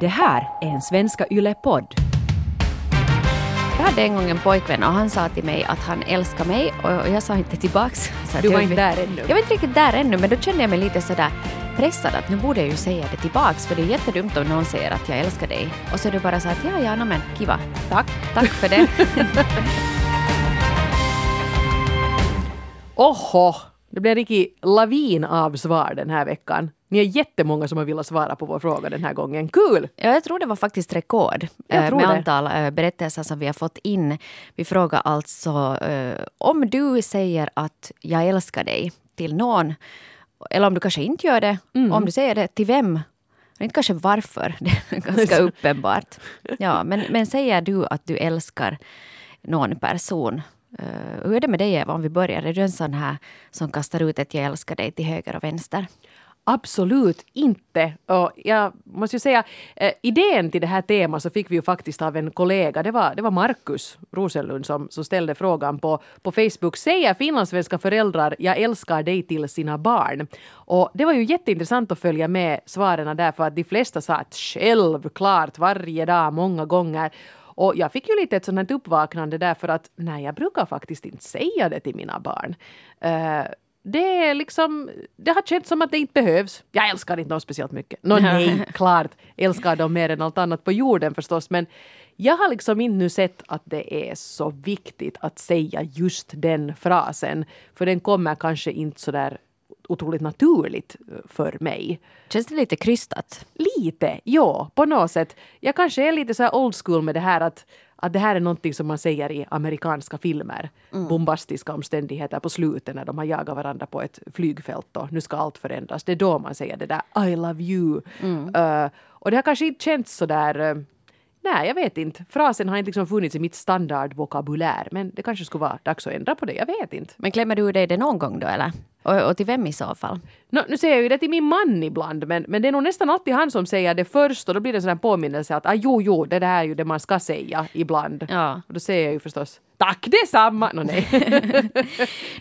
Det här är en Svenska Yle-podd. Jag hade en gång en pojkvän och han sa till mig att han älskar mig och jag sa inte tillbaks. Så Du var jag, inte där ännu. Jag var inte riktigt där ännu men då kände jag mig lite sådär pressad att nu borde jag ju säga det tillbaks för det är jättedumt om någon säger att jag älskar dig. Och så är det bara så att ja, ja, no, men kiva. Tack, tack för det. Oho! Det blir en riktig lavin av svar den här veckan. Ni är jättemånga som har velat svara på vår fråga den här gången. Kul! Ja, jag tror det var faktiskt rekord eh, med det. antal eh, berättelser som vi har fått in. Vi frågar alltså eh, om du säger att jag älskar dig till någon, eller om du kanske inte gör det, Mm. om du säger det till vem? Och Inte kanske varför, det är ganska uppenbart. Ja, men, men säger du att du älskar någon person? eh, hur är det med dig Eva, om vi börjar? Är du en sån här som kastar ut ett jag älskar dig till höger och vänster? Absolut inte. Och jag måste ju säga, eh, idén till det här temat så fick vi ju faktiskt av en kollega. Det var, det var Markus Rosenlund som, som ställde frågan på, på Facebook. Säger finlandssvenska föräldrar jag älskar dig till sina barn? Och det var ju jätteintressant att följa med svaren där för att de flesta sa att självklart varje dag, många gånger. Och jag fick ju lite ett sånt här uppvaknande därför att nej, jag brukar faktiskt inte säga det till mina barn. Eh, det är liksom, det har känts som att det inte behövs. Jag älskar inte dem speciellt mycket. Nå nej, klart älskar dem mer än allt annat på jorden förstås. Men jag har liksom inte nu sett att det är så viktigt att säga just den frasen. För den kommer kanske inte så där otroligt naturligt för mig. Känns det lite krystat? Lite, ja, på något sätt. Jag kanske är lite så här old school med det här att, att det här är någonting som man säger i amerikanska filmer. Bombastiska omständigheter på slutet när de har jagat varandra på ett flygfält och nu ska allt förändras. Det är då man säger det där I love you. Uh, och det har kanske inte känts så där uh, Nej, jag vet inte. Frasen har inte liksom funnits i mitt standardvokabulär. Men det kanske skulle vara dags att ändra på det. Jag vet inte. Men klämmer du dig det någon gång då eller? Och, och till vem i så fall? Nå, nu säger jag ju det till min man ibland, men, men det är nog nästan alltid han som säger det först och då blir det en sån här påminnelse att ah, jo, jo, det där är ju det man ska säga ibland. Ja. Och då säger jag ju förstås tack detsamma! No, nej.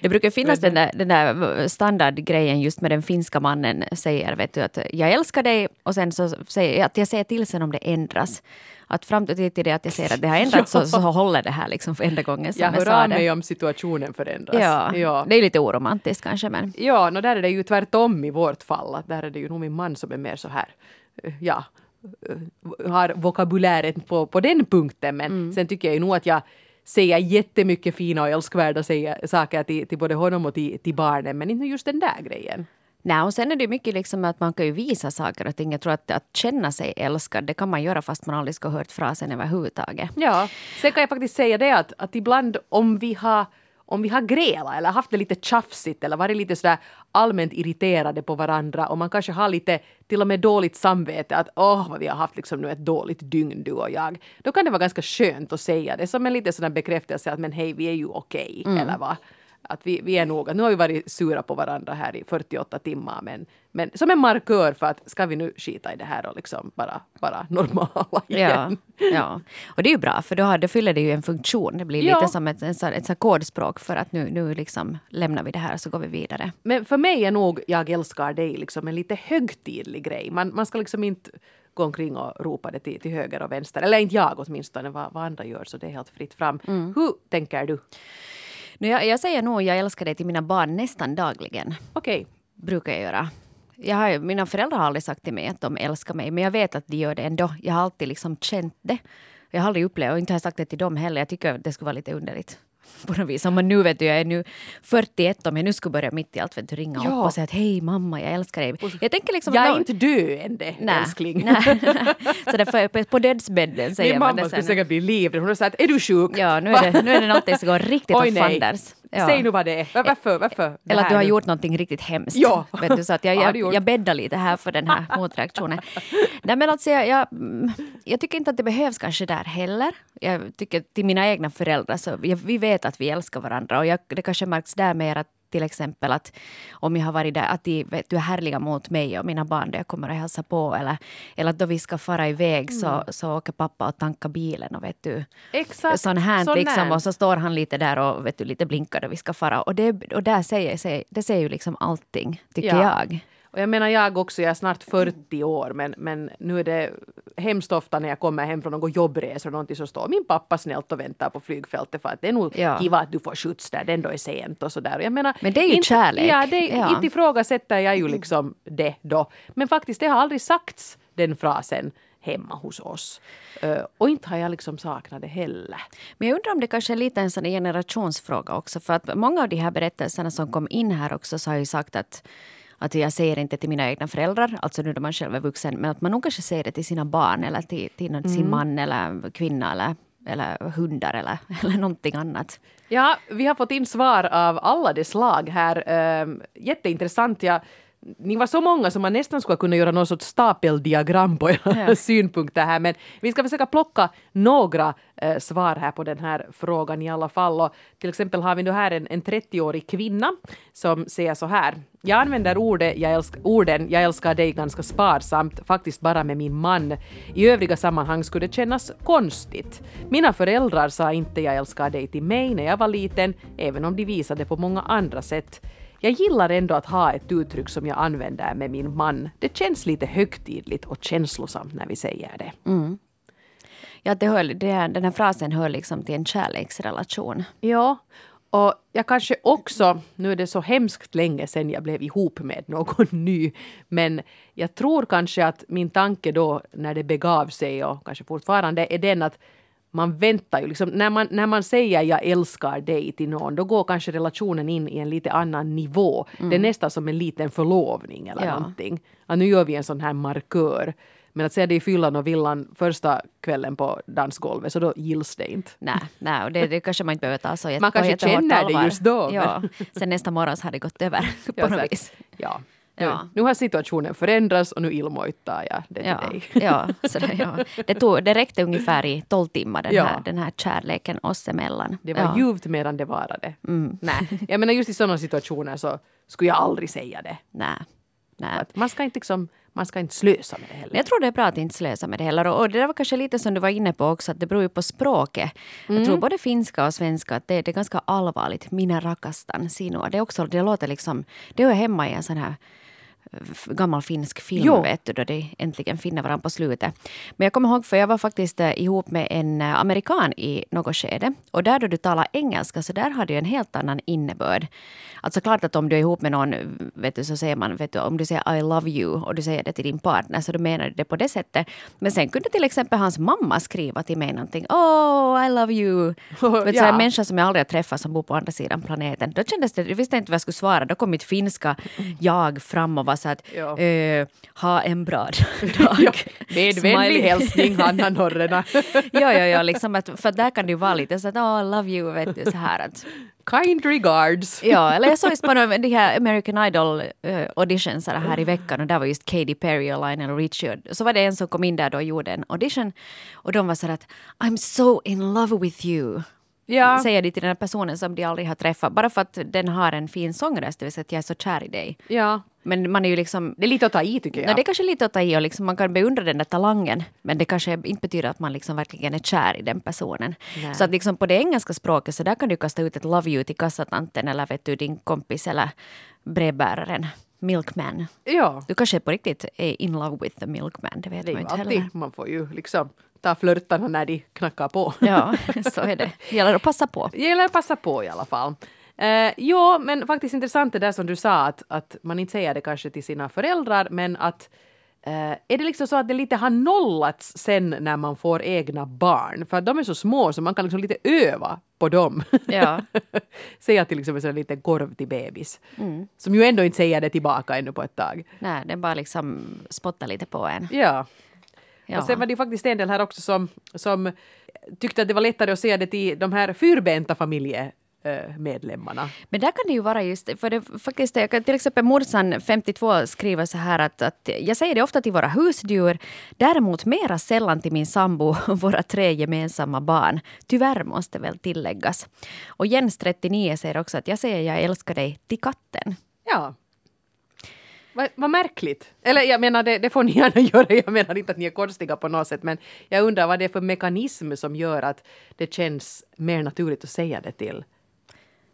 Det brukar finnas den där, den där standardgrejen just med den finska mannen säger vet du att jag älskar dig och sen så säger jag att jag säger till sen om det ändras. Att fram till det att jag säger att det har ändrats så, så håller det här liksom för enda gången som jag jag, sa det. mig om situationen förändras. Ja, ja. det är lite oromantiskt kanske men Ja, no, där är det ju tvärtom i vårt fall. Att där är det ju nog min man som är mer så här, eh, ja, eh, har vokabuläret på, på den punkten. Men sen tycker jag ju nog att jag säger jättemycket fina och älskvärda saker till, till både honom och till, till barnen. Men inte just den där grejen. Nej, och sen är det mycket liksom att man kan ju visa saker och ting. Jag tror att, att känna sig älskad, det kan man göra fast man aldrig ska ha hört frasen överhuvudtaget. Ja, sen kan jag faktiskt säga det att, att ibland om vi har om vi har grälat eller haft det lite tjafsigt eller varit lite sådär allmänt irriterade på varandra och man kanske har lite till och med dåligt samvete att åh vad vi har haft liksom nu ett dåligt dygn du och jag. Då kan det vara ganska skönt att säga det som en liten sån bekräftelse att men hej vi är ju okej eller vad. Att vi, vi är nog, nu har vi varit sura på varandra här i 48 timmar men, men som en markör för att ska vi nu skita i det här och liksom bara, bara normala Ja, igen. ja, och det är ju bra för då, har, fyller det ju en funktion. Det blir Ja. lite som ett, ett, ett, ett, kodspråk för att nu, nu liksom lämnar vi det här och så går vi vidare. Men för mig är nog Jag älskar dig liksom en lite högtidlig grej. Man, man ska liksom inte gå omkring och ropa det till, till höger och vänster. Eller inte jag åtminstone, vad, vad andra gör så det är helt fritt fram. Hur tänker du? Nu, jag, jag säger nog jag älskar dig till mina barn nästan dagligen. Okej. Brukar jag göra. Jag har, mina föräldrar har aldrig sagt till mig att de älskar mig men jag vet att de gör det ändå. Jag har alltid liksom känt det. Jag har aldrig upplevt, och inte har sagt det till dem heller. Jag tycker att det skulle vara lite underligt. På något vis. Om man nu vet du, jag är nu 41, om jag nu skulle börja mitt i allt vet du, ringa Ja. upp och säga att hej mamma, jag älskar dig. Jag tänker liksom Jag är inte döende, Nej, älskling. nej. Så därför på, dödsbädden säger Min man mamma det skulle sen. säkert bli livrädd. Hon har sagt, är du sjuk? Ja, nu är det, nu är det någonting som går riktigt åt fanders. Ja. Säg nu vad det är. Va- Varför? Varför? Eller att du har gjort någonting riktigt hemskt. Ja. Vet du, så att jag, jag, jag bäddar lite här för den här motreaktionen. Nej, men alltså jag, jag, mm, jag tycker inte att det behövs kanske där heller. Jag tycker till mina egna föräldrar, så vi vet att vi älskar varandra och det kanske märks där mer att till exempel att om jag har varit där, att de vet, du är härliga mot mig och mina barn då jag kommer och hälsa på eller, eller att då vi ska fara iväg så, Mm. så åker pappa och tankar bilen och vet du Exakt. sån här sån liksom och så står han lite där och vet du, lite blinkar då vi ska fara och det, och där säger, säger, det säger ju liksom allting tycker Ja. jag. Och jag menar jag också, jag är snart 40 år men, men nu är det hemskt ofta när jag kommer hem från någon jobbresa och någonting så står min pappa snällt och väntar på flygfältet för att det är nog Ja. kiva att du får skjuts där, det ändå är sent och sådär. Jag menar, Men det är ju inte, kärlek. Ja, det, Ja. inte ifrågasätter jag ju liksom det då. Men faktiskt, det har aldrig sagts den frasen hemma hos oss. Eh, och inte har jag liksom saknat det heller. Men jag undrar om det kanske är lite en sån generationsfråga också. För att många av de här berättelserna som kom in här också så har ju sagt att att jag säger inte till mina egna föräldrar, alltså nu när man själv är vuxen, men att man nog kanske säger det till sina barn eller till, till någon, sin man eller kvinna eller, eller hundar eller, eller någonting annat. Ja, vi har fått in svar av alla de slag här. Um, jätteintressant. Ja, ni var så många som man nästan skulle kunna göra någon sorts stapeldiagram på era Ja. synpunkter här. Men vi ska försöka plocka några eh, svar här på den här frågan i alla fall. Och till exempel har vi nu här en, en 30-årig kvinna som säger så här. Jag använder ordet, jag älsk, orden jag älskar dig ganska sparsamt, faktiskt bara med min man. I övriga sammanhang skulle det kännas konstigt. Mina föräldrar sa inte jag älskar dig till mig när jag var liten, även om de visade på många andra sätt. Jag gillar ändå att ha ett uttryck som jag använder med min man. Det känns lite högtidligt och känslosamt när vi säger det. Ja, det hör, det, den här frasen hör liksom till en kärleksrelation. Ja, och jag kanske också, nu är det så hemskt länge sedan jag blev ihop med någon ny, men jag tror kanske att min tanke då när det begav sig och kanske fortfarande är den att man väntar ju liksom, när man, när man säger jag älskar dig till någon, då går kanske relationen in i en lite annan nivå. Det är nästan som en liten förlovning eller Ja. någonting. Ja, nu gör vi en sån här markör. Men att säga det i fyllan och villan första kvällen på dansgolvet, så då gills det inte. Nej, nej och det, det kanske man inte behöver ta så Man kanske känner det just då, Ja, sen nästa morgon så har det gått över på Ja, något vis. Ja. Nu, Ja. nu har situationen förändrats och nu ilmojtar jag det till Ja, dig. ja, så det, ja. Det, tog, det räckte ungefär i 12 timmar den, Ja. här, den här kärleken oss emellan. Det var ja. ljuvt medan det varade. Nej, jag menar just i sådana situationer så skulle jag aldrig säga det. Nej, nej. Man, ska inte liksom, man ska inte slösa med det heller. jag tror det är bra att inte slösa med det heller. Och och det där var kanske lite som du var inne på också, att det beror ju på språket. Jag tror både finska och svenska, att det, det är ganska allvarligt. Mina rakastan, sinua. Det, är också, det låter liksom, det hör hemma i en sån här gammal finsk film, Jo. vet du, då de äntligen finner varandra på slutet. Men jag kommer ihåg, för jag var faktiskt eh, ihop med en eh, amerikan i något skede. Och där då du talar engelska, så där har det en helt annan innebörd. Alltså klart att om du är ihop med någon, vet du, så säger man, vet du, om du säger I love you och du säger det till din partner, så då menar du det på det sättet. Men sen kunde till exempel hans mamma skriva till mig någonting, oh I love you. vet du, så Ja. en människa som jag aldrig har träffat som bor på andra sidan planeten. Då kändes det, jag visste inte vad jag skulle svara. Då kom mitt finska jag fram och var så att Ja. eh, ha en bra dag. Ja, med Smiley. vänlig hälsning Hanna Norrena. ja, ja, ja, liksom att, för där kan det ju vara lite så att oh, I love you, vet du, så här att. Kind regards. Ja, eller jag såg just på de här American Idol uh, auditions här i veckan och där var just Katy Perry och Lionel Richie. Så var det en som kom in där då och gjorde en audition och de var så att I'm so in love with you. Ja. Säger de till den här personen som de aldrig har träffat bara för att den har en fin sångröst, det vill säga att jag är så kär i dig. ja. Men man är ju liksom Det är lite att ta i tycker jag. Nej, det är kanske lite att ta i och liksom, man kan beundra den där talangen men det kanske inte betyder att man liksom verkligen är kär i den personen. Nej. Så att liksom på det engelska språket så där kan du kasta ut ett love you till kassatanten eller vet du, din kompis eller brevbäraren. Milkman. Ja. Du kanske på riktigt är in love with the milkman, det vet Det man inte alltid, heller. man får ju liksom ta flörtarna när de knackar på. Ja, så är det. Gäller att passa på. Gäller att passa på i alla fall. Eh, jo, men faktiskt intressant det där som du sa att, att man inte säger det kanske till sina föräldrar men att eh, är det liksom så att det lite har nollats sen när man får egna barn? För att de är så små så man kan liksom lite öva på dem. Ja. Säga till exempel en liten korv till bebis. Mm. Som ju ändå inte säger det tillbaka ännu på ett tag. Nej, den bara liksom spottar lite på en. Ja. Ja. Och sen var det ju faktiskt en del här också som, som tyckte att det var lättare att säga det till de här fyrbenta familjemedlemmarna. Men där kan det ju vara just, för det faktiskt, jag kan, till exempel morsan 52 skriver så här att, att jag säger det ofta till våra husdjur, däremot mera sällan till min sambo och våra tre gemensamma barn. Tyvärr måste väl tilläggas. Och Jens 39 säger också att jag säger jag älskar dig till katten. Ja. Vad vad märkligt. Eller jag menar, det, det får ni gärna göra. Jag menar inte att ni är konstiga på något sätt. Men jag undrar vad det är för mekanism som gör att det känns mer naturligt att säga det till,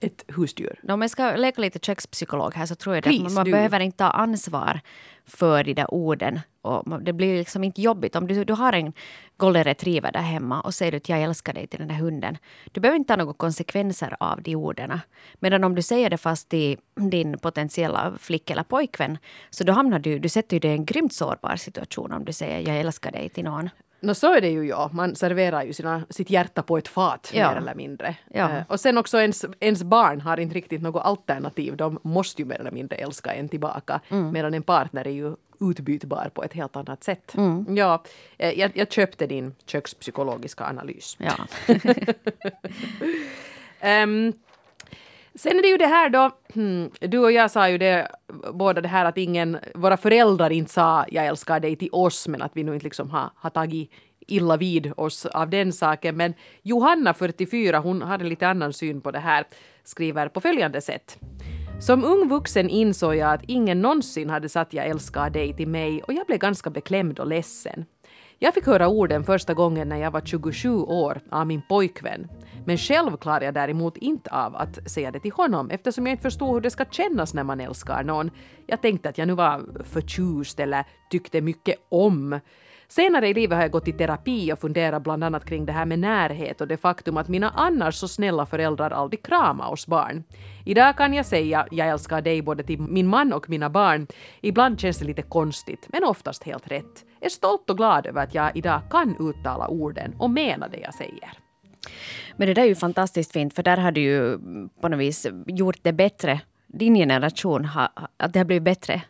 ett husdjur? Om jag ska leka lite kökspsykolog här så tror jag Please, att man du. behöver inte ta ansvar för de där orden. Och man- det blir liksom inte jobbigt. Om du, du har en golden retriever där hemma och säger att jag älskar dig till den där hunden. Du behöver inte ta några konsekvenser av de orden. Medan om du säger det fast till din potentiella flicka eller pojkvän så då hamnar du, du sätter dig i en grymt sårbar situation om du säger jag älskar dig till någon. Nå så är det ju ja, man serverar ju sina, sitt hjärta på ett fat Ja. mer eller mindre. Ja. Eh, och sen också ens, ens barn har inte riktigt något alternativ, de måste ju mer eller mindre älska en tillbaka. Mm. Medan en partner är ju utbytbar på ett helt annat sätt. Mm. Ja, eh, jag, jag köpte din kökspsykologiska analys. Ja. Ehm, sen är det ju det här då, hmm, du och jag sa ju det, båda det här att ingen, våra föräldrar inte sa jag älskar dig till oss men att vi nu inte liksom har, har tagit illa vid oss av den saken. Men Johanna, 44, hon har en lite annan syn på det här, skriver på följande sätt. Som ung vuxen insåg jag att ingen någonsin hade sagt jag älskar dig till mig och jag blev ganska beklämd och ledsen. Jag fick höra orden första gången när jag var 27 år av min pojkvän. Men själv klarar jag däremot inte av att säga det till honom eftersom jag inte förstod hur det ska kännas när man älskar någon. Jag tänkte att jag nu var förtjust eller tyckte mycket om. Senare i livet har jag gått i terapi och funderat bland annat kring det här med närhet och det faktum att mina annars så snälla föräldrar aldrig kramar oss barn. Idag kan jag säga jag älskar dig både till min man och mina barn. Ibland känns det lite konstigt, men oftast helt rätt. Är stolt och glad över att jag idag kan uttala orden och mena det jag säger. Men det där är ju fantastiskt fint för där har du ju på något vis gjort det bättre. Din generation har, att det har blivit bättre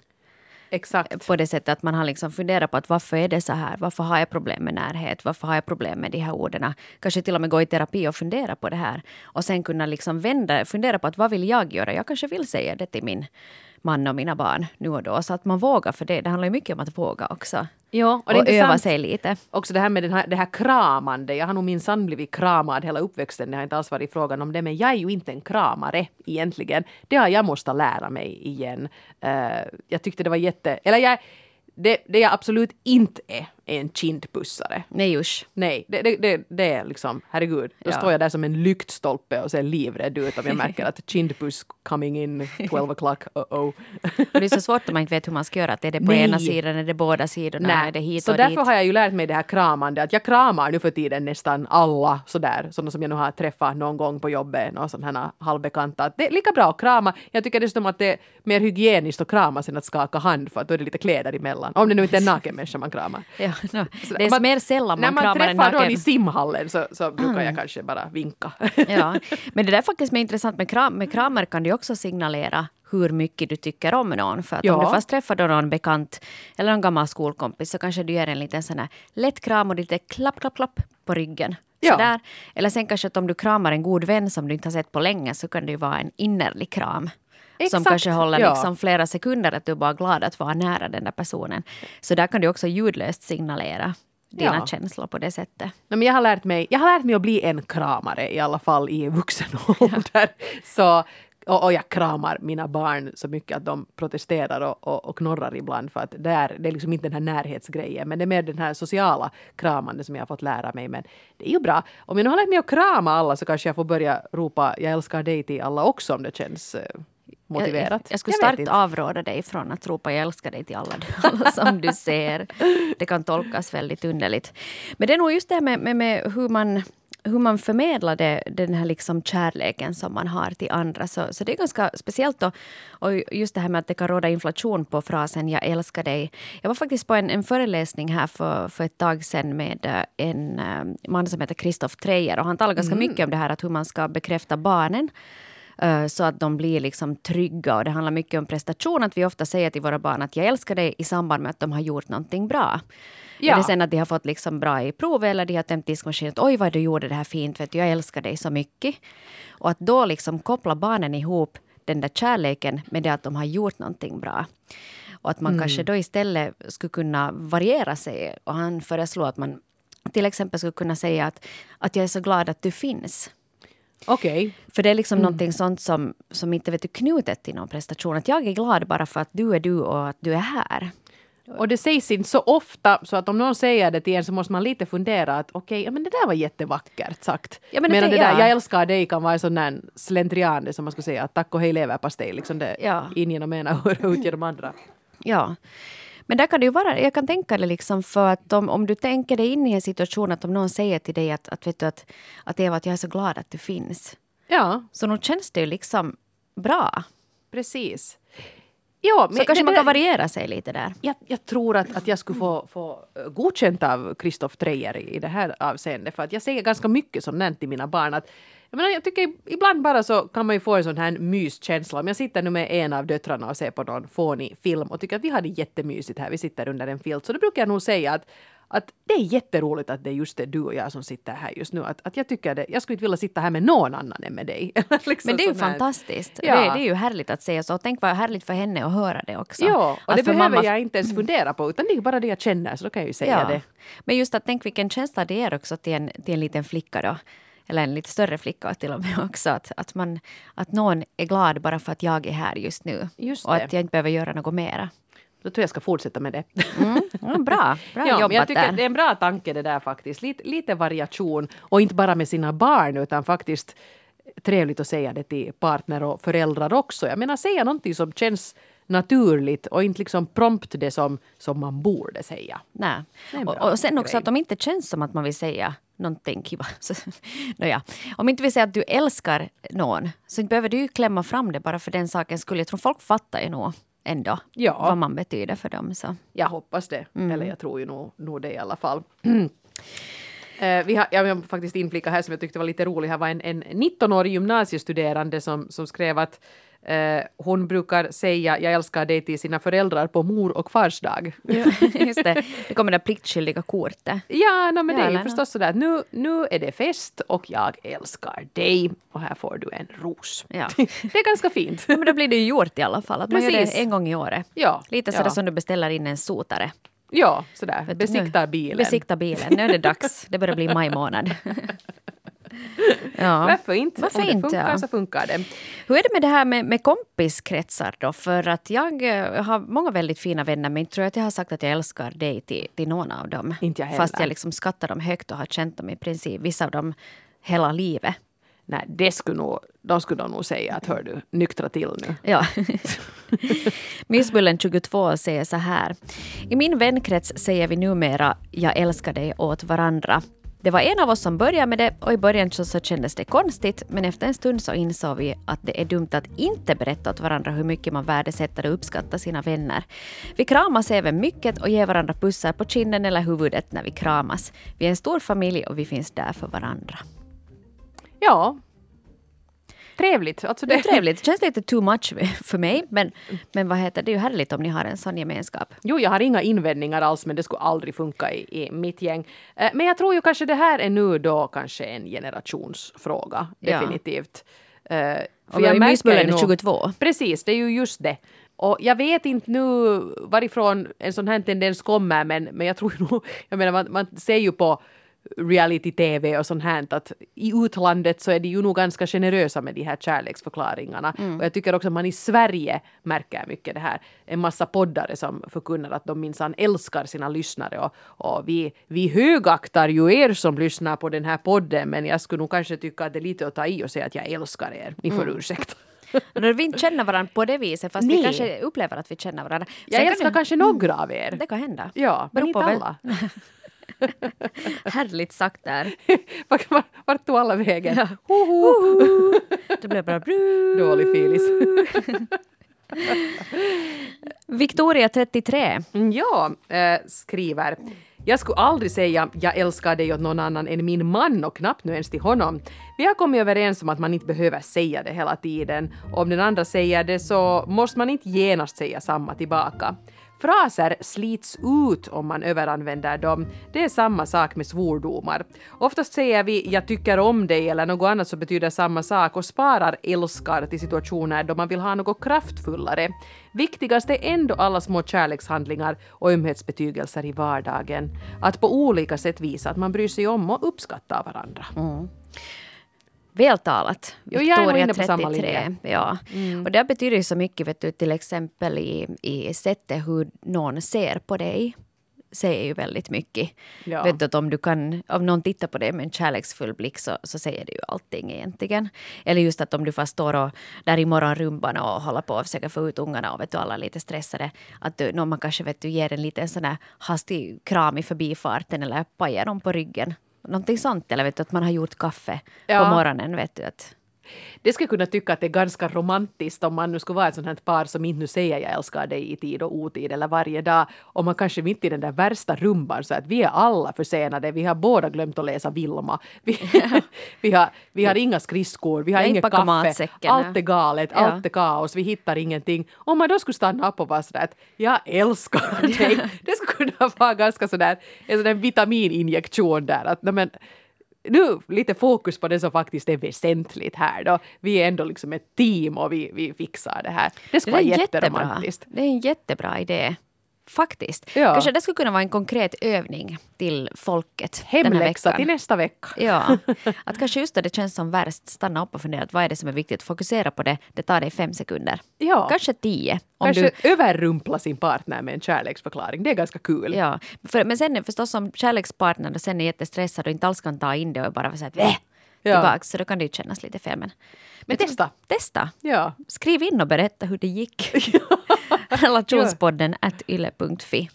Exakt. på det sättet att man har liksom funderat på att varför är det så här? Varför har jag problem med närhet? Varför har jag problem med de här orden? Kanske till och med gå i terapi och fundera på det här. Och sen kunna liksom vända, fundera på att vad vill jag göra? Jag kanske vill säga det till min man och mina barn nu och då. Så att man vågar för det. Det handlar ju mycket om att våga också. Ja, Och, det är öva sig lite. Också det här med den här, det här kramande. Jag har nog minsann blivit kramad hela uppväxten. Det har inte alls varit frågan om det. Men jag är ju inte en kramare egentligen. Det har jag måste lära mig igen. Eh, jag tyckte det var jätte... Eller jag, det, det jag absolut inte är, är en kindpussare. Nej usch. Nej, det, det, det, det är liksom, herregud. Då Ja. står jag där som en lyktstolpe och ser livrädd ut om jag märker att kindpuss coming in 12 o'clock, uh-oh. Och det är så svårt om man inte vet hur man ska göra. Att är det på Nej. ena sidan, är det båda sidorna, är det hit så och därför dit? har jag ju lärt mig det här kramande, att jag kramar nu för tiden nästan alla sådär, sådana som jag nu har träffat någon gång på jobbet, några sådana här halvbekanta. Att Det är lika bra att krama. Jag tycker dessutom att det är mer hygieniskt att kramas än att skaka hand, för att då är det lite kläder emellan. Om det nu inte är en naken människa man kramar. Ja, no. Det är man- mer sällan När man man kramar en träffar någon naken. i simhallen så, så brukar jag kanske bara vinka. Ja, men det där är faktiskt mer intressant. Med, kram, med kramar kan du också signalera hur mycket du tycker om någon. För att Ja. om du fast träffar då någon bekant eller någon gammal skolkompis så kanske du ger en liten sån här lätt kram och lite klapp, klapp, klapp på ryggen. Ja. Sådär. Eller sen kanske att om du kramar en god vän som du inte har sett på länge så kan det ju vara en innerlig kram. Som Exakt, kanske håller ja. liksom flera sekunder att du är bara glad att vara nära den där personen. Så där kan du också ljudlöst signalera dina Ja. känslor på det sättet. Nej, men jag, har lärt mig, jag har lärt mig att bli en kramare i alla fall i vuxen ålder. Så, och, och jag kramar mina barn så mycket att de protesterar och, och, och knorrar ibland för att det är, det är liksom inte den här närhetsgrejen men det är mer den här sociala kramande som jag har fått lära mig. Men det är ju bra. Om jag nu har lärt mig att krama alla så kanske jag får börja ropa jag älskar dig till alla också om det känns eh, motiverat. Jag, jag skulle vet starkt avråda dig från att ropa jag älskar dig till alla, alla som du ser. Det kan tolkas väldigt underligt. Men det är nog just det här med, med, med hur man hur man förmedlar det, den här liksom kärleken som man har till andra. Så, så det är ganska speciellt. Då. Och just det här med att det kan råda inflation på frasen jag älskar dig. Jag var faktiskt på en, en föreläsning här för, för ett tag sedan med eh, en eh, man som heter Christoph Treijer. Och han talar ganska mycket om det här att hur man ska bekräfta barnen så att de blir liksom trygga. Och det handlar mycket om prestation. Att vi ofta säger till våra barn att jag älskar dig i samband med att de har gjort någonting bra. Ja. Det sen att de har fått liksom bra i prov eller de har tömt diskmaskinen. Oj vad du gjorde det här fint, vet du, jag älskar dig så mycket. Och att då liksom koppla barnen ihop den där kärleken med det att de har gjort någonting bra. Och att man kanske då istället skulle kunna variera sig. Och han föreslår att man till exempel skulle kunna säga att, att jag är så glad att du finns. Okej. För det är liksom någonting sånt som, som inte vet du, knutet till någon prestation. Att jag är glad bara för att du är du och att du är här. Och det sägs inte så ofta så att om någon säger det till en så måste man lite fundera att okej, okay, ja, men det där var jättevackert sagt. Ja, men Medan det- det där ja. jag älskar dig kan vara en sån där slentrian, som man skulle säga att tack och hej leverpastej, liksom det Ja. in genom ena och ut genom andra. Ja. Men där kan det ju vara, jag kan tänka det liksom för att om, om du tänker dig in i en situation att om någon säger till dig att, att, vet du, att, att Eva, att jag är så glad att du finns. Ja, Så nog känns det ju liksom bra. precis. Ja, Så kanske det- man kan variera sig lite där. Jag, jag tror att, att jag skulle få, få godkänt av Kristoff Treijer i det här avseendet. För att jag säger ganska mycket sånt till mina barn. Att, jag, menar, jag tycker ibland bara så kan man ju få en sån här myskänsla. Om jag sitter nu med en av döttrarna och ser på någon fånig film och tycker att vi har det jättemysigt här, vi sitter under en filt. Så då brukar jag nog säga att att det är jätteroligt att det är just det du och jag som sitter här just nu. Att, att jag tycker det, jag skulle inte vilja sitta här med någon annan än med dig. liksom Men det är ju fantastiskt. Ja. Det, det är ju härligt att säga så. Tänk vad härligt för henne att höra det också. Ja, och Att det behöver mamma- jag inte ens fundera på utan det är bara det jag känner så då kan jag ju säga Ja. det. Men just att tänk vilken känsla det är också till en, till en liten flicka då. Eller en lite större flicka till och med också. Att, att, man, att någon är glad bara för att jag är här just nu. Just och att jag inte behöver göra något mera. Då tror jag ska fortsätta med det. Mm. Ja, bra, bra ja, jobbat jag tycker där. det är en bra tanke det där faktiskt. Lite, lite variation och inte bara med sina barn utan faktiskt trevligt att säga det till partner och föräldrar också. Jag menar säga någonting som känns naturligt och inte liksom prompt det som, som man borde säga. Nej. Och, och sen också grej. att om inte känns som att man vill säga någonting kiva. Nåja. Om inte vill säga att du älskar någon så inte behöver du ju klämma fram det bara för den sakens skull. Jag tror folk fattar ju nog ändå Ja. vad man betyder för dem. Så. Jag hoppas det. Mm. Eller jag tror ju nog, nog det i alla fall. Eh, vi har, jag vill faktiskt inflika här som jag tyckte var lite rolig. Här var en, en 19-årig gymnasiestuderande som, som skrev att eh, hon brukar säga jag älskar dig till sina föräldrar på mor och farsdag. Ja, just det. Det kommer det pliktskyldiga kortet. Ja, no, men Ja, det är ju förstås sådär att nu, nu är det fest och jag älskar dig och här får du en ros. Ja. det är ganska fint. Ja, men då blir det ju gjort i alla fall. Att man gör Precis. det en gång i året. Ja, Lite sådär som du beställer in en sotare. Ja, sådär. Vet Besiktar nu- bilen. Besikta bilen. Nu är det dags. Det börjar bli maj månad. ja. Varför inte? Varför Om det inte, funkar ja. så funkar det. Hur är det med det här med, med kompiskretsar då? För att jag eh, har många väldigt fina vänner men tror att jag har sagt att jag älskar dig till, till någon av dem. Inte jag Fast heller. jag liksom skattar dem högt och har känt dem i princip, vissa av dem hela livet. Nej, det skulle nog, de skulle nog säga att hör du, nyktra till nu. Ja. Missbullen 22 säger så här. I min vänkrets säger vi numera jag älskar dig åt varandra. Det var en av oss som började med det och i början så, så kändes det konstigt men efter en stund så insåg vi att det är dumt att inte berätta åt varandra hur mycket man värdesätter och uppskattar sina vänner. Vi kramas även mycket och ger varandra pussar på kinden eller huvudet när vi kramas. Vi är en stor familj och vi finns där för varandra. Ja. Trevligt. Alltså Det det, är trevligt. Det känns lite too much för mig men, men vad heter det, det är ju härligt om ni har en sån gemenskap. Jo, jag har inga invändningar alls, men det skulle aldrig funka i, i mitt gäng. Eh, Men jag tror ju kanske det här är nu då kanske en generationsfråga, Ja. definitivt. Eh, För Och jag märker är nog- 22. Precis, det är ju just det. Och jag vet inte nu varifrån en sån här tendens kommer, men, men jag tror nog, jag menar man, man ser ju på reality-tv och sånt här att i utlandet så är de ju nog ganska generösa med de här kärleksförklaringarna. Och jag tycker också att man i Sverige märker mycket det här. En massa poddare som förkunnar att de minsann älskar sina lyssnare och, och vi, vi högaktar ju er som lyssnar på den här podden men jag skulle nog kanske tycka att det är lite att ta i och säga att jag älskar er. Ni får ursäkta. Och När vi inte känner varandra på det viset, fast Nej. vi kanske upplever att vi känner varandra. Jag Sen älskar kan kanske några av er. det, det kan hända. Ja, men inte alla. Härligt sagt där. Vart, vart, vart tog alla vägen? Ja. Hoho. Det blev bara bru. Dålig filis. Victoria 33. Mm, Ja, eh, skriver. Jag skulle aldrig säga jag älskar dig åt någon annan än min man och knappt nu ens till honom. Vi har kommit överens om att man inte behöver säga det hela tiden. Om den andra säger det så måste man inte genast säga samma tillbaka. Fraser slits ut om man överanvänder dem. Det är samma sak med svordomar. Oftast säger vi “jag tycker om dig” eller något annat som betyder samma sak och sparar älskar till situationer då man vill ha något kraftfullare. Viktigast är ändå alla små kärlekshandlingar och ömhetsbetygelser i vardagen. Att på olika sätt visa att man bryr sig om och uppskattar varandra. Mm vältalat. Jo, jag är inne på samma 33. linje. Ja. Och det betyder ju så mycket vet du, till exempel i, i sättet hur någon ser på dig. Säger ju väldigt mycket. Ja. Vet du, att om, du kan, om någon tittar på dig med en kärleksfull blick så, så säger det ju allting egentligen. Eller just att om du fast står och, där i morgonrumban och håller på att försöka få ut ungarna och vet du, alla är lite stressade. Att du, någon man kanske vet du, ger en liten sån här hastig kram i förbifarten eller pajar dem på ryggen. Någonting sånt. Eller vet du, att man har gjort kaffe Ja. på morgonen. Vet du, att, Det skulle kunna tycka att det är ganska romantiskt om man nu skulle vara ett sånt här par som inte nu säger jag älskar dig i tid och otid eller varje dag. Om man kanske mitt i den där värsta rumban så att vi är alla försenade. Vi har båda glömt att läsa Vilma. Vi, vi, har, vi har inga skridskor, vi har inget kaffe. Allt är galet, Ja. allt är kaos, vi hittar ingenting. Om man då skulle stanna upp och vara sådär att jag älskar dig. Det skulle kunna vara ganska sådär en sån där vitamininjektion där. Att, men, nu lite fokus på det som faktiskt är väsentligt här då. Vi är ändå liksom ett team och vi, vi fixar det här. Det skulle vara jättebra. jätteromantiskt. Det är en jättebra idé. Faktiskt. Ja. Kanske det skulle kunna vara en konkret övning till folket här Hemläxa till nästa vecka. Ja, att kanske just då det känns som värst, stanna upp och fundera vad är det som är viktigt, fokusera på det, det tar dig fem sekunder. Ja. Kanske tio. Om Kanske du, överrumpla sin partner med en kärleksförklaring. Det är ganska kul. ja. För, men sen förstås om kärlekspartnern och sen är jättestressad och inte alls kan ta in det och bara att Väh! Ja. tillbaks, så då kan det ju kännas lite fel. Men, Men testa. Testa! Ja. Skriv in och berätta hur det gick. Relationspodden at yle.fi.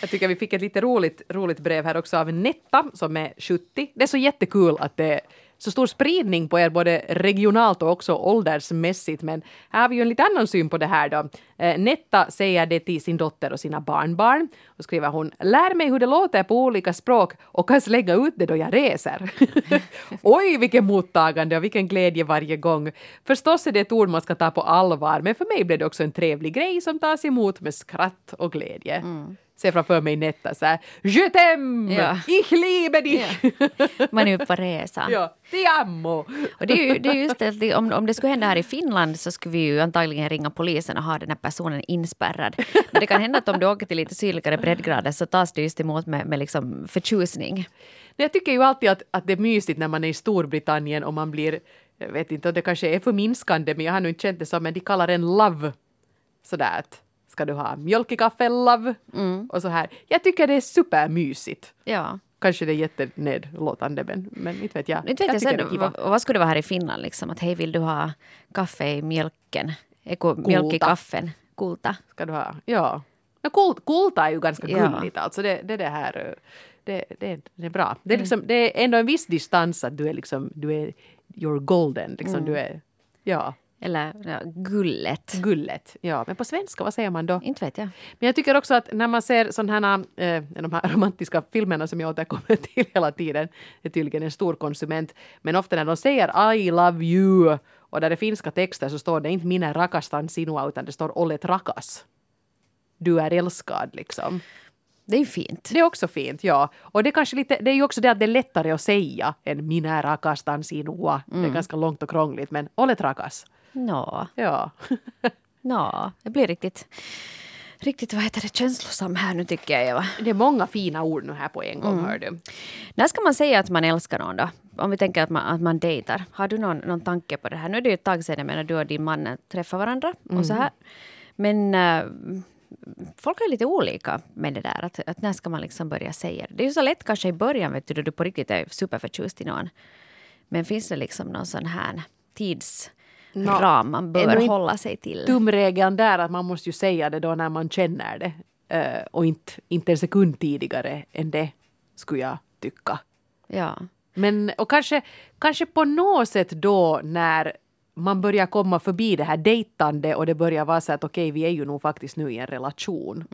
Jag tycker vi fick ett lite roligt, roligt brev här också av Netta som är 70. Det är så jättekul att det är så stor spridning på er både regionalt och också åldersmässigt. Men här har vi ju en lite annan syn på det här då. Eh, Netta säger det till sin dotter och sina barnbarn. Och skriver hon, lär mig hur det låter på olika språk och kan slänga ut det då jag reser. Oj, vilket mottagande och vilken glädje varje gång. Förstås är det ett ord man ska ta på allvar, men för mig blev det också en trevlig grej som tas emot med skratt och glädje. Mm. Ser framför mig Netta så här, Je t'aime! Ja. Ich liebe dich! Man är ju på resa. ja, ti amo! Och det är ju, det är just det, om, om det skulle hända här i Finland så skulle vi ju antagligen ringa polisen och ha den här personen inspärrad. Men det kan hända att om du åker till lite sydligare breddgrader så tas det just emot med, med liksom förtjusning. Jag tycker ju alltid att, att det är mysigt när man är i Storbritannien och man blir, jag vet inte om det kanske är förminskande men jag har nu inte känt det som, men de kallar en love sådär att ska du ha mjölk i kaffe love? Och så här. Jag tycker det är supermysigt. Ja. Kanske det är jättenedlåtande men, men inte vet jag. Inte vet jag, är sen, vad, vad skulle det vara här i Finland? Liksom? Att hej, vill du ha kaffe i mjölken? Eko, mjölk i kaffen? Kulta. Ska du ha? Ja. No, kult, kulta är ju ganska Ja. gulligt alltså. Det, det, det här eh, det, det, det är bra. Det är, liksom, det är ändå en viss distans att du är liksom, du är you're golden. Liksom, Du är, ja, Eller ja, gullet. gullet. Ja, men på svenska, vad säger man då? Inte vet jag. Men jag tycker också att när man ser sådana här, eh, de här romantiska filmerna som jag återkommer till hela tiden, är tydligen en stor konsument, men ofta när de säger I love you och där det är finska texter så står det inte minä rakastan sinua utan det står olet rakas. Du är älskad liksom. Det är ju fint. Det är också fint, ja. Och det, är kanske lite, det är ju också det att det är lättare att säga än minä rakastan sinua. Det är ganska långt och krångligt men olet rakas. Nå, Ja. nå, det blir riktigt, riktigt vad heter det, känslosam här nu tycker jag Eva. Det är många fina ord nu här på en gång, hör du. När ska man säga att man älskar någon då? Om vi tänker att man, att man dejtar. Har du någon, någon tanke på det här? Nu är det ju ett tag sedan jag menar, du och din man träffar varandra och så här. Men äh, folk är lite olika med det där. Att, att när ska man liksom börja säga det? Det är ju så lätt kanske i början vet du, då du på riktigt är superförtjust i någon. Men finns det liksom någon sån här tidsram man bör hålla sig till? tumregeln där att man måste ju säga det då när man känner det. Eh, och inte, inte en sekund tidigare än det, skulle jag tycka. Ja. Men och kanske, kanske på något sätt då när man börjar komma förbi det här dejtande och det börjar vara så att okej, vi är ju nog faktiskt nu i en relation.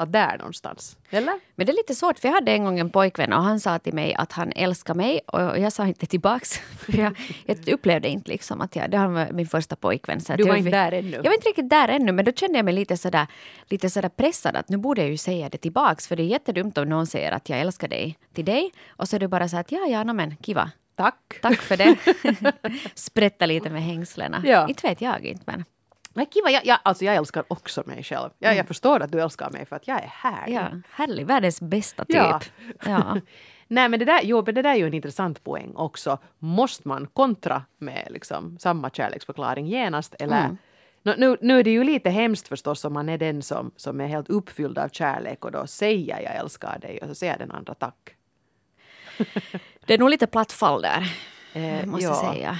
Att där någonstans. Eller? Men det är lite svårt, för jag hade en gång en pojkvän och han sa till mig att han älskar mig och jag sa inte tillbaks. Jag, jag upplevde inte liksom att jag, det var min första pojkvän. Så Du var jag, inte där ännu. Jag var inte riktigt där ännu, men då kände jag mig lite sådär, lite sådär pressad att nu borde jag ju säga det tillbaks. För det är jättedumt om någon säger att jag älskar dig till dig och så är du bara så att ja, ja, no, men kiva. Tack. Tack för det. Sprätta lite med hängslena. Ja. Inte vet jag inte, men Men kiva, jag, jag, alltså jag älskar också mig själv. Jag, jag förstår att du älskar mig för att jag är härlig. ja, härlig, världens bästa typ. Ja. Ja. Nej men det där, jo, men det där är ju en intressant poäng också. Måste man kontra med liksom samma kärleksförklaring genast eller Mm. Nå, nu, nu är det ju lite hemskt förstås om man är den som, som är helt uppfylld av kärlek och då säger jag älskar dig och så säger den andra tack. Det är nog lite platt fall där, Eh, måste ja. säga.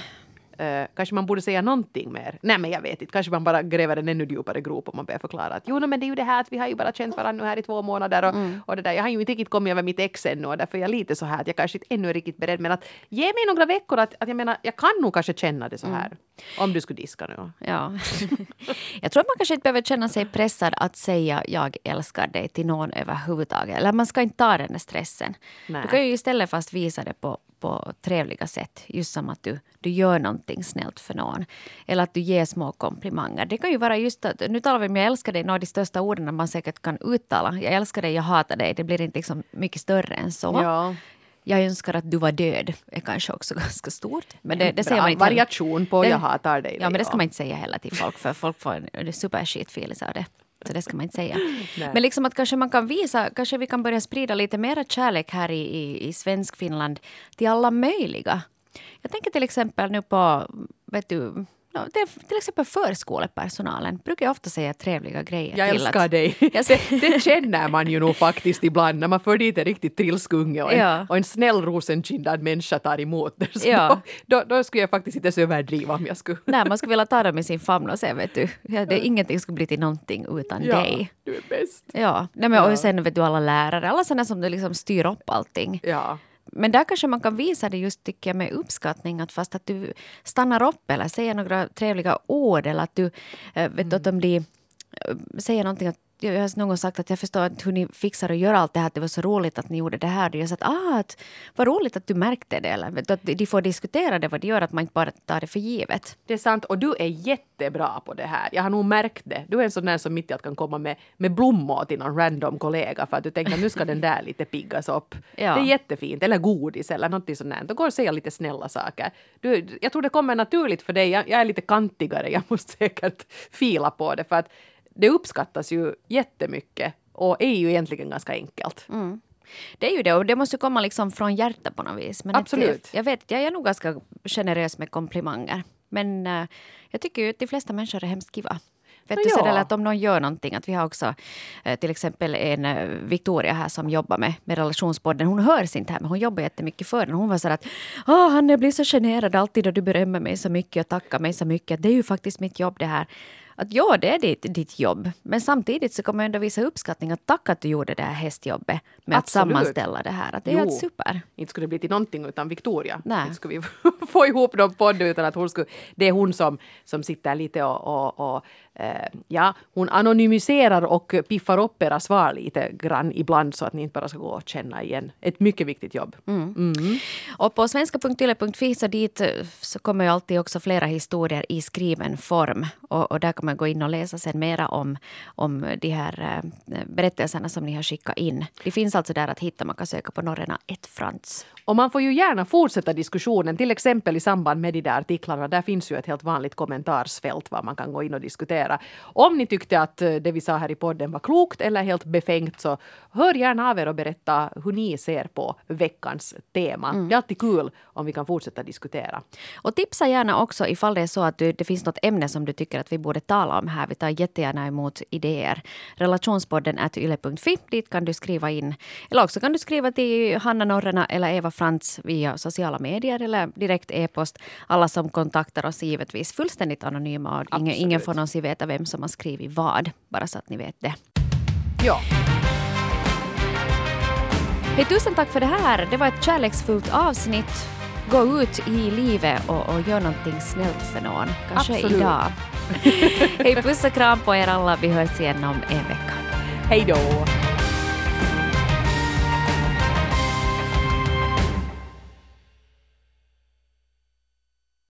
Eh, kanske man borde säga någonting mer. Nej men jag vet inte, kanske man bara gräver en ännu djupare grop om man börjar förklara att jo no, men det är ju det här att vi har ju bara känt varandra nu här i två månader och, Mm. och det där. Jag har ju inte riktigt kommit över mitt ex ännu och därför är jag lite så här att jag kanske inte ännu är riktigt beredd men att ge mig några veckor att, att jag menar jag kan nog kanske känna det så Mm. här. Om du skulle diska nu. Ja. jag tror att man kanske inte behöver känna sig pressad att säga jag älskar dig till någon överhuvudtaget. Eller man ska inte ta den där stressen. Nej. Du kan ju istället fast visa det på, på trevliga sätt. Just som att du, du gör någonting snällt för någon. Eller att du ger små komplimanger. Det kan ju vara just att, nu talar vi om jag älskar dig, några av de största orden man säkert kan uttala. Jag älskar dig, jag hatar dig. Det blir inte liksom mycket större än så. Ja. Jag önskar att du var död är kanske också ganska stort. Men det, det säger man inte variation på Det- jag hatar dig. Ja, men det ska man inte säga heller till folk för folk får en en superskitfeeling av det. Så det ska man inte säga. Nej. Men liksom att kanske man kan visa, kanske vi kan börja sprida lite mer kärlek här i, i, i svensk Finland till alla möjliga. Jag tänker till exempel nu på, vet du, ja, det är till exempel förskolepersonalen brukar jag ofta säga trevliga grejer Jag till. älskar att, dig. Jag det, det känner man ju nog faktiskt ibland när man för dit en riktigt trilskunge och en, Ja. och en snäll rosenkindad människa tar emot det. Ja. då, då, då skulle jag faktiskt inte ens överdriva om jag skulle. Nej, man skulle vilja ta dem i sin famn och säga, vet du, ja, det, ingenting skulle bli till någonting utan dig. du är bäst. Ja, nej, men, Ja. och sen vet du alla lärare, alla sådana som liksom styr upp allting. Ja. Men där kanske man kan visa det just tycker jag med uppskattning att fast att du stannar upp eller säger några trevliga ord eller att du eh, vet du, att de blir, eh, säger någonting att jag har någon sagt att jag förstår inte hur ni fixar och gör allt det här. att Det var så roligt att ni gjorde det här. Jag sa att, ah, att vad roligt att du märkte det. Eller att de får diskutera det, vad det gör, att man inte bara tar det för givet. Det är sant och du är jättebra på det här. Jag har nog märkt det. Du är en sån där som mitt i allt kan komma med, med blommor till någon random kollega för att du tänker att nu ska den där lite piggas upp. Ja. Det är jättefint. Eller godis eller något sånt där. Då går och säga lite snälla saker. Du, jag tror det kommer naturligt för dig. Jag, jag är lite kantigare. Jag måste säkert fila på det för att det uppskattas ju jättemycket och är ju egentligen ganska enkelt. Det är ju det och det måste komma liksom från hjärtat på något vis. Men Absolut. Inte, jag vet, jag är nog ganska generös med komplimanger. Men eh, jag tycker ju att de flesta människor är hemskt kiva. Vet Nå du, ja. att om någon gör någonting, att vi har också eh, till exempel en eh, Victoria här som jobbar med, med relationspodden. Hon hörs inte här men hon jobbar jättemycket för den. Hon var så här att Hanna, jag blir så generad alltid då du berömmer mig så mycket och tackar mig så mycket. Det är ju faktiskt mitt jobb det här. Att ja, det är ditt, ditt jobb. Men samtidigt så kommer jag ändå visa uppskattning att tack att du gjorde det här hästjobbet med att Absolut. sammanställa det här. Att det är Jo. helt super. Inte skulle det bli till någonting utan Victoria. Nej. Inte skulle vi få ihop någon podd utan att hon skulle... Det är hon som, som sitter lite och... och, och ja, hon anonymiserar och piffar upp era svar lite grann ibland så att ni inte bara ska gå och känna igen. Ett mycket viktigt jobb. Mm. Och på svenska.yle.fi så dit eh, så kommer ju alltid också flera historier i skriven form. Och, och där kan man gå in och läsa sen mera om, om de här eh, berättelserna som ni har skickat in. Det finns alltså där att hitta. Man kan söka på Norrena 1 Frans. Och man får ju gärna fortsätta diskussionen, till exempel i samband med de där artiklarna. Där finns ju ett helt vanligt kommentarsfält var man kan gå in och diskutera. Om ni tyckte att eh, det vi sa här i podden var klokt eller helt befängt så hör gärna av er och berätta hur ni ser på veckans tema. Det är alltid kul om vi kan fortsätta diskutera. Och tipsa gärna också ifall det är så att du, det finns något ämne som du tycker att vi borde tala om här. Vi tar jättegärna emot idéer. Relationspodden är yle.fi. Dit kan du skriva in. Eller också kan du skriva till Hanna Norrena eller Eva Frans via sociala medier eller direkt e-post. Alla som kontaktar oss är givetvis fullständigt anonyma och ingen, ingen får någonsin veta vem som har skrivit vad. Bara så att ni vet det. Ja. Hej, tusen tack för det här. Det var ett kärleksfullt avsnitt. Gå ut i livet och, och gör någonting snällt för någon. Kanske Absolut. idag. Hej, puss och kram på er alla. Vi hörs igen om en vecka. Hej då!